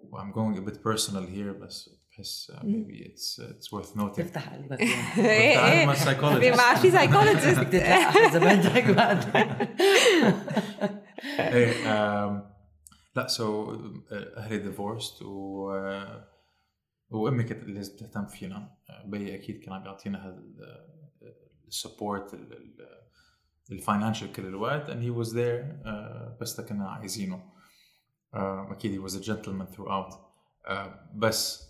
و I'm going a bit personal here بس بحس maybe it's it's worth noting. تفتح قلبك يعني. مع. مع في psychologist بدك تتلقى اذا بدك بعدين إيه لا so أهلي divorced و آه، وأمي كانت لازم تهتم فينا. آه، بي أكيد كان عم يعطينا ال support ال financial كل الوقت and he was there آه، بس كنا عايزينه آه، أكيد he was a gentleman throughout آه، بس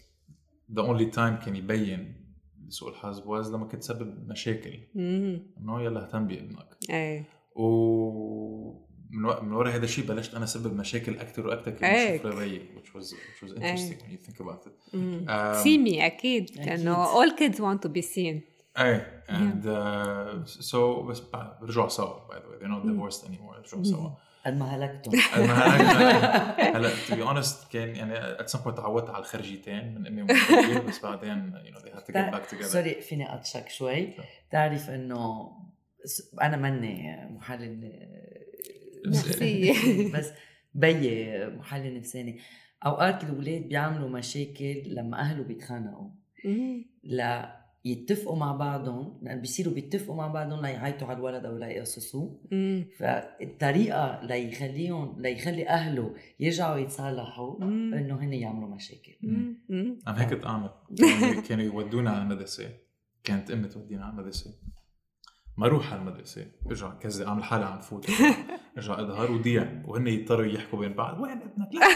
the only time كان يبين سوء الحظ was لما كنت تسبب مشاكل. إنه يلا اهتم بابنك إيه ومن و... من ورا هذا الشيء بلشت أنا أسبب مشاكل أكثر وأكثر كنت. بشوف لبيي which was which was interesting when you think about it. Um, see me أكيد. لأنه all kids want to be seen إيه and uh, so بس رجعوا سوا by the way they're not divorced anymore رجعوا سوا قد ما هلكتهم هلا هلا to be honest كان يعني at some point تعودت على الخرجيتين من امي ومن بس بعدين you know they had to get back together. سوري فيني اقطشك شوي تعرف انه أنا ماني محلل نفسية. بس بيي محلل نفساني اوقات الاولاد بيعملوا مشاكل لما اهله بيتخانقوا. لا يتفقوا مع بعضهم لأن بيصيروا بيتفقوا مع بعضهم ليعيطوا على الولد أو ليقصصوه. فالطريقة ليخليهم ليخلي أهله يرجعوا يتصالحوا. إنه هن يعملوا مشاكل. أنا هيك كنت اعمل كانوا- يودونا على المدرسة. كانت أمي تودينا على المدرسة. ما أروح على المدرسة. ارجع كذا اعمل حالي عم فوت ارجع اظهر وضيع وهن يضطروا يحكوا بين بعض. وين ابنك؟ لا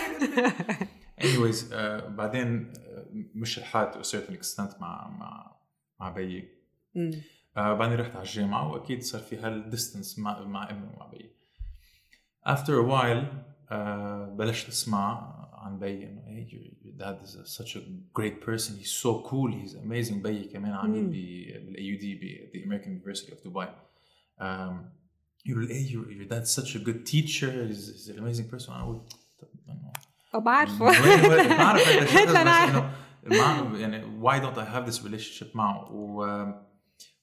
anyways آه بعدين آه مش الحال to a certain extent مع مع مع بيي. آه بعدين رحت على الجامعة واكيد صار في هال distance مع مع امي ومع بيي after a while آه بلشت اسمع عن بيي انه hey, your, dad is such a great person he's so cool he's amazing بيي كمان عميد مم. بال AUD ب the American University of Dubai um, يقول hey your, your dad's such a good teacher he's, an amazing person أنا أقول طب انه بعرفه بعرف هذا الشيء هيك بس أنا عارفة. انه مع يعني why don't I have this relationship معه و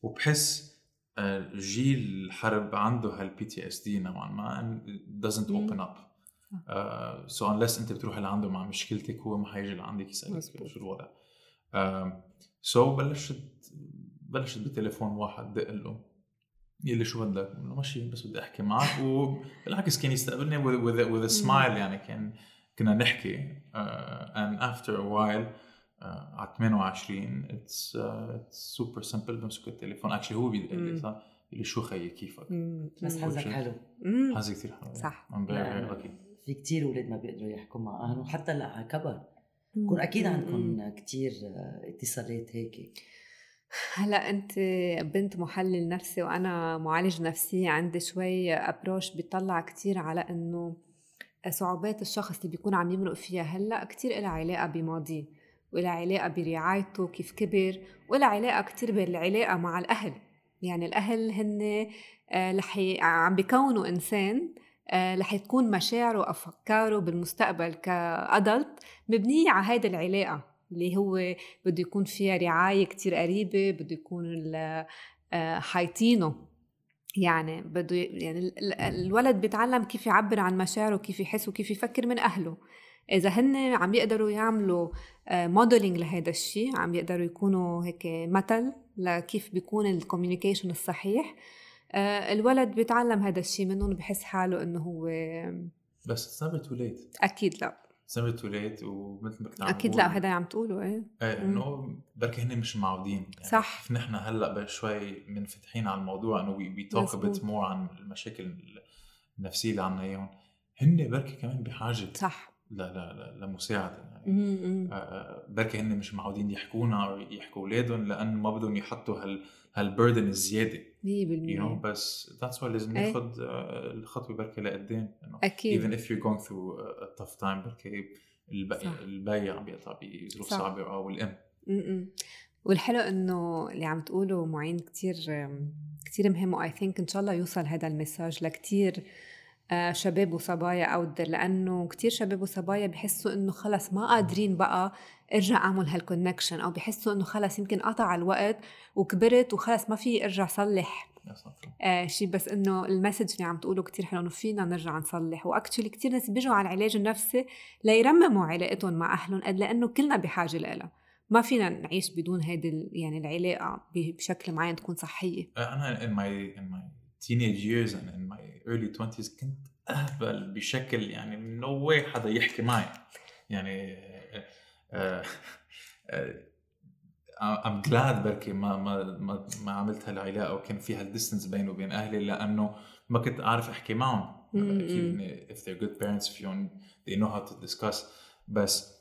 وبحس آه، جيل الحرب عنده هال PTSD نوعا ما doesn't open up. آه، so unless انت بتروح لعنده مع مشكلتك هو ما حيجي لعندك يسألك. شو الوضع. آم، so بلشت بلشت بتليفون واحد دق له. يلي شو بدك؟ قلت له ماشي بس بدي أحكي معك. وبالعكس كان يستقبلني with, with, with a smile يعني كان كنا نحكي uh, and after a while uh, على 28 it's uh, it's super simple بمسك التليفون actually هو بيدق لي. صح؟ يقول لي شو خيي كيفك؟ بس. حظك حلو. حظي كثير حلو صح. Very lucky في كتير أولاد ما بيقدروا يحكوا مع أهلهم حتى لا على كبر. بكون أكيد. عندكم كتير اتصالات هيك هلا أنت بنت محلل نفسي وأنا معالج نفسي عندي شوي ابروش بيطلع كتير على إنه صعوبات الشخص اللي بيكون عم يمرق فيها هلا كتير لها علاقة بماضيه ولها علاقه برعايته كيف كبر ولها علاقه كتير بالعلاقه مع الأهل. يعني الأهل هن آه، رح عم بيكونوا إنسان آه، رح تكون مشاعره وأفكاره بالمستقبل كادلت مبنية على هيدي العلاقة اللي هو بده يكون فيها رعاية كتير قريبة بده يكون آه، حايطينه. يعني بده يعني ال- ال- الولد بيتعلم كيف يعبر عن مشاعره كيف يحس وكيف يفكر من أهله. إذا هن عم يقدروا يعملوا modeling لهذا الشيء عم يقدروا يكونوا هيك مثل لكيف بيكون ال communication الصحيح آه، الولد بيتعلم هذا الشيء منهم بحس حاله إنه هو بس never too late. أكيد لا. Never too late ومثل ما كنت عم أكيد لا هذا عم تقوله إيه. إيه إنه بركي هن مش معودين. يعني صح. كيف نحن هلأ شوي منفتحين على الموضوع إنه we talk bit more عن المشاكل النفسية اللي عنا إياهم. هن بركي كمان بحاجة صح. لمساعده يعني. آه بركي هن مش معودين يحكونا أو يحكوا أولادهم لأن ما بدهم يحطوا هال هال burden الزيادة. 100% you know بس that's why لازم ناخذ الخطوة بركي لقدام أكيد. Even if you're going through a tough time بركي البي عم بيقطع بظروف صعبة أو الأم. والحلو إنه اللي عم تقوله معين كتير كتير مهم و I think إن شاء الله يوصل هذا ال message لكتير آه، شباب وصبايا out لأنه كتير شباب وصبايا بحسوا إنه خلص ما قادرين بقى إرجع أعمل هال connection أو بحسوا إنه خلص يمكن قطع الوقت وكبرت وخلص ما في ارجع صلح. آه شيء بس إنه ال message اللي عم تقوله كتير حلو إنه فينا نرجع نصلح. و actually كتير ناس بيجوا على العلاج النفسي ليرمموا علاقتهم مع أهلهم قد لأنه كلنا بحاجة لها ما فينا نعيش بدون هيدي يعني العلاقة بشكل معين تكون صحية. آه، أنا in my in my teenage years and in my early 20s كنت أهبل بشكل يعني no way حدا يحكي معي. يعني uh, uh, I'm glad بركي ما ما ما, ما عملت هالعلاقة وكان في هالديستنس بيني وبين أهلي لأنه ما كنت أعرف أحكي معهم. أكيد if they're good parents if you they know how to discuss. بس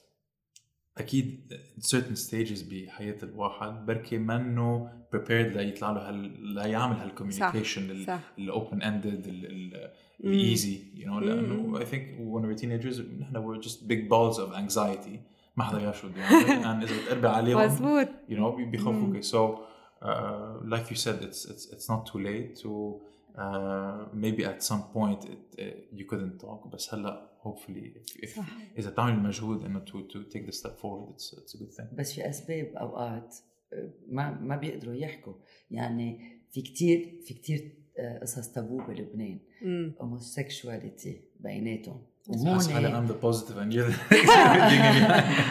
أكيد certain stages بحياه الواحد بركي منه prepared ليطلع له هال ليعمل هال communication ال open ended ال easy you know لأنه I think when we're teenagers نحن we're just big balls of anxiety ما حدا يعرف شو بده يعمل يعني اذا بتقربي عليهم مزبوط you know بيخوفوك so uh, like you said it's it's it's not too late to uh, maybe at some point it, uh, you couldn't talk بس هلا hopefully if, if اذا بتعمل المجهود إنه to, to take the step forward it's, it's a good thing. بس في أسباب أوقات آه، ما ما بيقدروا يحكوا. يعني في كتير في كتير آه، قصص تابو بلبنان. هوموسيكشواليتي بيناتهم. وهون I'm the positive and you're the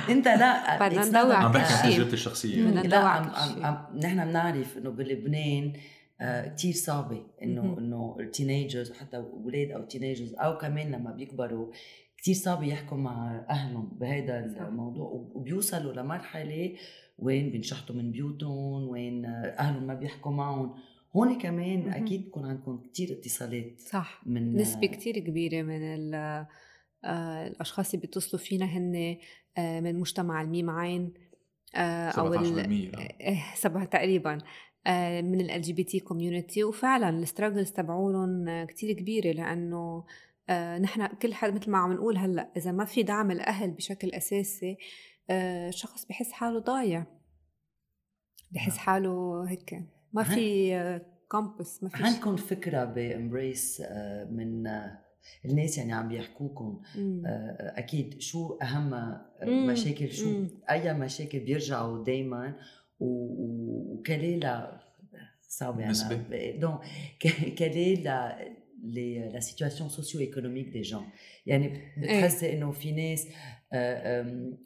انت لا بدنا ندور عم بحكي عن تجربتي الشخصية. لا نحن بنعرف إنه بلبنان كتير صعبة إنه إنه ال teenagers حتى أولاد أو teenagers أو كمان لما بيكبروا كتير صعب يحكوا مع أهلهم بهذا الموضوع وبيوصلوا لمرحلة وين بينشحطوا من بيوتهم وين أهلهم ما بيحكوا معهم. هون كمان أكيد بكون عندكم كتير اتصالات صح. من نسبة كتير كبيرة من آه، الأشخاص اللي بيتصلوا فينا هن آه، من مجتمع الميم عين أو سبعة تقريبا. آه، من ال LGBT community وفعلا ال struggles تبعولهم كتير كبيرة لأنه آه، نحن كل حد مثل ما عم نقول هلأ إذا ما في دعم الأهل بشكل أساسي الشخص آه، بحس حاله ضايع. بحس نعم. حاله هيك. ما في compass ما في عندكم فكرة ب Embrace من الناس يعني عم بيحكوكم أكيد شو أهم مشاكل شو أي مشاكل بيرجعوا دائما وquelle est la donc quelle est la les, la situation socio-économique des gens? يعني بتحسي انه في ناس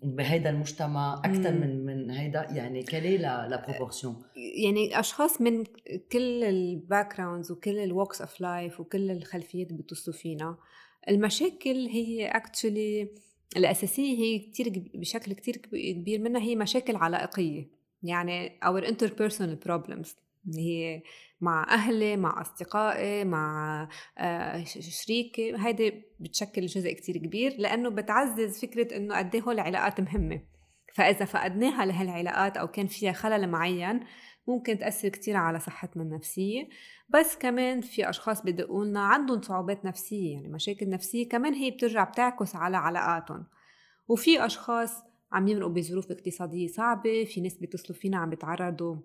بهيدا المجتمع أكثر من من هيدا يعني كلي لا لا proportion يعني أشخاص من كل ال backgrounds وكل ال walks of life وكل الخلفيات اللي بيتصلوا فينا. المشاكل هي اكشلي الأساسية هي كثير بشكل كثير كبير منها هي مشاكل علائقيه يعني our interpersonal problems اللي هي مع أهلي مع أصدقائي مع آه، شريكي هيدي بتشكل جزء كتير كبير لأنه بتعزز فكرة إنه قد إيه العلاقات مهمة. فإذا فقدناها لهالعلاقات أو كان فيها خلل معين ممكن تأثر كتير على صحتنا النفسية. بس كمان في أشخاص بدقوا لنا عندهم صعوبات نفسية يعني مشاكل نفسية كمان هي بترجع بتعكس على علاقاتهم. وفي أشخاص عم يمرقوا بظروف اقتصادية صعبة في ناس بيتصلوا فينا عم بيتعرضوا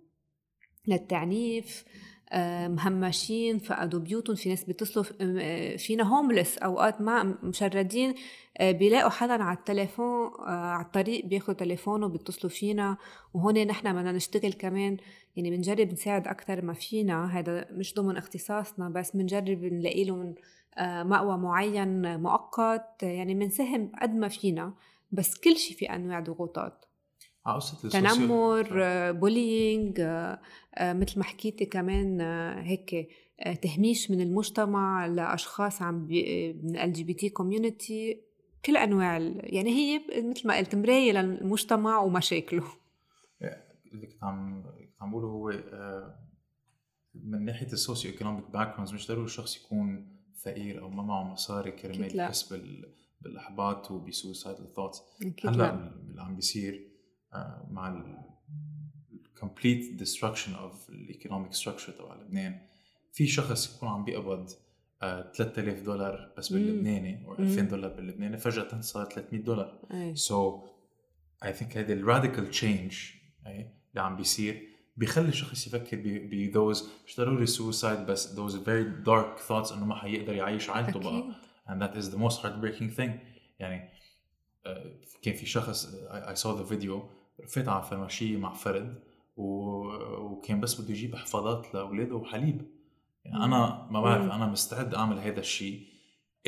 للتعنيف آه، مهمشين فقدوا بيوتهم في ناس بيتصلوا آه، فينا هوملس أوقات ما مشردين آه، بيلاقوا حدا على التليفون على الطريق بياخذ تليفونه بيتصلوا فينا وهون نحن بدنا نشتغل كمان. يعني بنجرب نساعد أكثر ما فينا هذا مش ضمن اختصاصنا بس بنجرب نلاقي لهم مأوى معين مؤقت يعني بنساهم قد ما فينا. بس كل شيء في أنواع ضغوطات. آه، تنمر bullying آه، آه، مثل ما حكيتي كمان هيك تهميش من المجتمع لأشخاص عم من ال LGBT community كل أنواع يعني هي مثل ما قلت مراية للمجتمع ومشاكله. اللي كنت عم عم بقوله هو من ناحية ال socio-economic back مش ضروري الشخص يكون فقير أو ما معه مصاري كرمال يحس بالاحباط وب suicidal thoughts هلأ لا. اللي عم بيصير آه، مع ال complete destruction of ال economic structure تبع لبنان في شخص يكون عم بيقبض آه، 3000 دولار بس. باللبناني أو مم. 2000 دولار باللبناني فجأة صار 300 دولار. so I think هيدي ال radical change اللي عم بيصير بيخلي الشخص يفكر ب those مش ضروري suicide بس those very dark thoughts إنه ما حيقدر يعيش عائلته بقى and that is the most heartbreaking thing. يعني آه، كان في شخص I, I saw the video فات على فرماشية مع فرد و... وكان بس بده يجيب حفاضات لأولاده وحليب. يعني أنا ما بعرف. أنا مستعد أعمل هذا الشيء.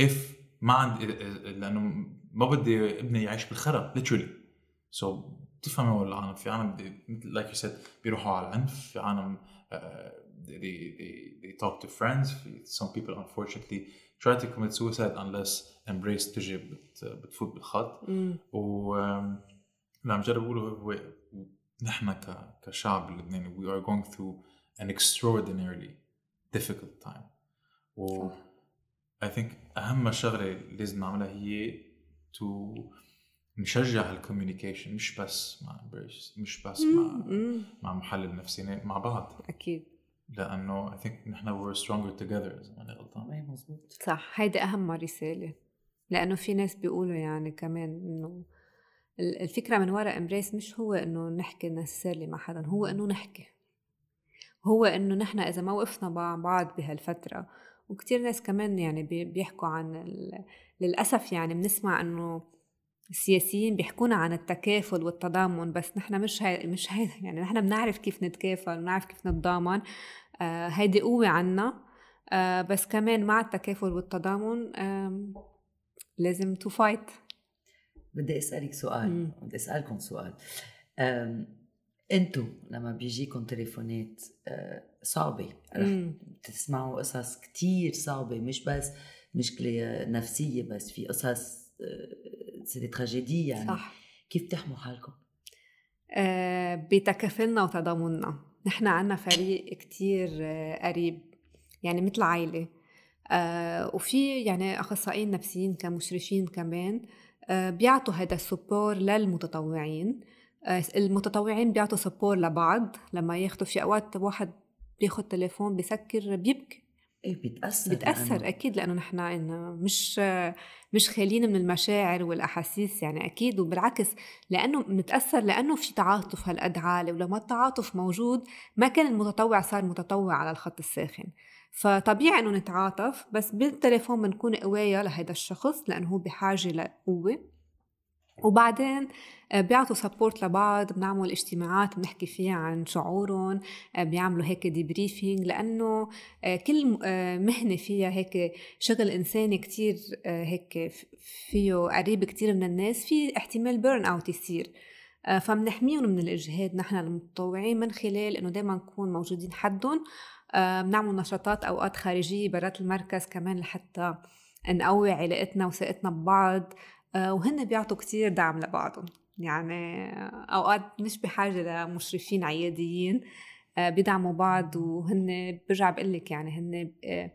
If ما عندي لأنه ما بدي ابني يعيش بالخرا literally. So بتفهموا العالم في عالم مثل like you said بيروحوا على العنف في عالم uh, they, they, they talk to friends some people unfortunately try to commit suicide unless embrace تجي بت, بتفوت بالخط. و اللي عم جرب اقوله هو نحن ك- كشعب اللبناني we are going through an extraordinarily difficult time و صح. I think أهم شغلة لازم نعملها هي to نشجع هال communication مش بس مع Embrace مش بس مع. مع محلل نفسي مع بعض أكيد لأنه I think نحن we're stronger together إذا ماني غلطان اي مزبوط صح هيدي أهم رسالة. لأنه في ناس بيقولوا يعني كمان إنه ال- الفكرة من وراء Embrace مش هو إنه نحكي necessarily مع حدا هو إنه نحكي. هو إنه نحن إذا ما وقفنا مع بعض بهالفترة وكتير ناس كمان يعني بي- بيحكوا عن. للأسف يعني بنسمع إنه السياسيين بيحكونا عن التكافل والتضامن بس نحن مش هاي مش هاي يعني نحن بنعرف كيف نتكافل بنعرف كيف نتضامن. آه هيدي قوة عنا. آه بس كمان مع التكافل والتضامن لازم to fight بدي أسألك سؤال. مم. بدي أسألكم سؤال. أم، أنتو لما بيجيكم تليفونات أه، صعبة. رح تسمعوا قصص كتير صعبة مش بس مشكلة نفسية بس في قصص c'est tragédie يعني. صح. كيف بتحموا حالكم؟ آه بتكافلنا وتضامننا. نحن عنا فريق كتير آه قريب. يعني مثل عائلة. آه وفي يعني أخصائيين نفسيين كمشرفين كمان آه بيعطوا هذا ال support للمتطوعين. آه المتطوعين بيعطوا support لبعض لما ياخدوا في أوقات واحد بياخد تليفون بيسكر بيبكي. إيه بيتأثر بتأثر لأنه- أكيد لأنه نحن إنه مش مش خاليين من المشاعر والأحاسيس يعني أكيد وبالعكس لأنه بنتأثر لأنه في تعاطف هالقد عالي ولما التعاطف موجود ما كان المتطوع صار متطوع على الخط الساخن. فطبيعي إنه نتعاطف بس بالتليفون بنكون قوايا لهيدا الشخص لأنه هو بحاجة لقوة. وبعدين آه، بيعطوا support لبعض بنعمل اجتماعات بنحكي فيها عن شعورهم آه، بيعملوا هيك debriefing لأنه آه، كل مهنة فيها هيك شغل إنساني كتير هيك فيه قريب كتير من الناس في احتمال بيرن أوت يصير. فبنحميهم من الإجهاد نحن المتطوعين من خلال إنه دايما نكون موجودين حدهم. بنعمل نشاطات أوقات خارجية برات المركز كمان لحتى نقوي علاقتنا وثقتنا ببعض آه، وهن بيعطوا كتير دعم لبعضهم يعني أوقات مش بحاجة لمشرفين عياديين آه، بيدعموا بعض وهن برجع بقول لك يعني هن آه،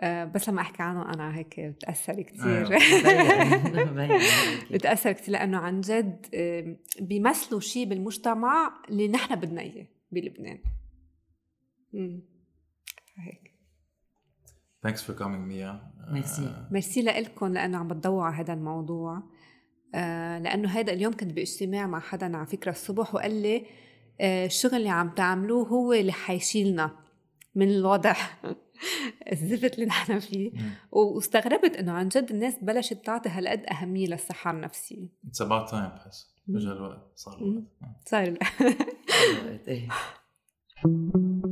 آه، بس لما أحكي عنه أنا هيك بتأثر كثير مبين- مبين. بتأثر كثير لأنه عن جد آه، بيمثلوا شيء بالمجتمع اللي نحن بدنا إياه بلبنان. هيك thanks for coming Mia Merci. آه، ميرسي لكم لأنه عم بتضوعوا على هذا الموضوع آه لأنه هذا اليوم كنت باجتماع مع حدا على فكرة الصبح وقال لي آه الشغل اللي عم تعملوه هو اللي حيشيلنا من الوضع الزفت اللي نحن فيه. واستغربت إنه عن جد الناس بلشت تعطي هالقد أهمية للصحة النفسية it's about time بحس. اجى الوقت صار. الوقت. صار إيه.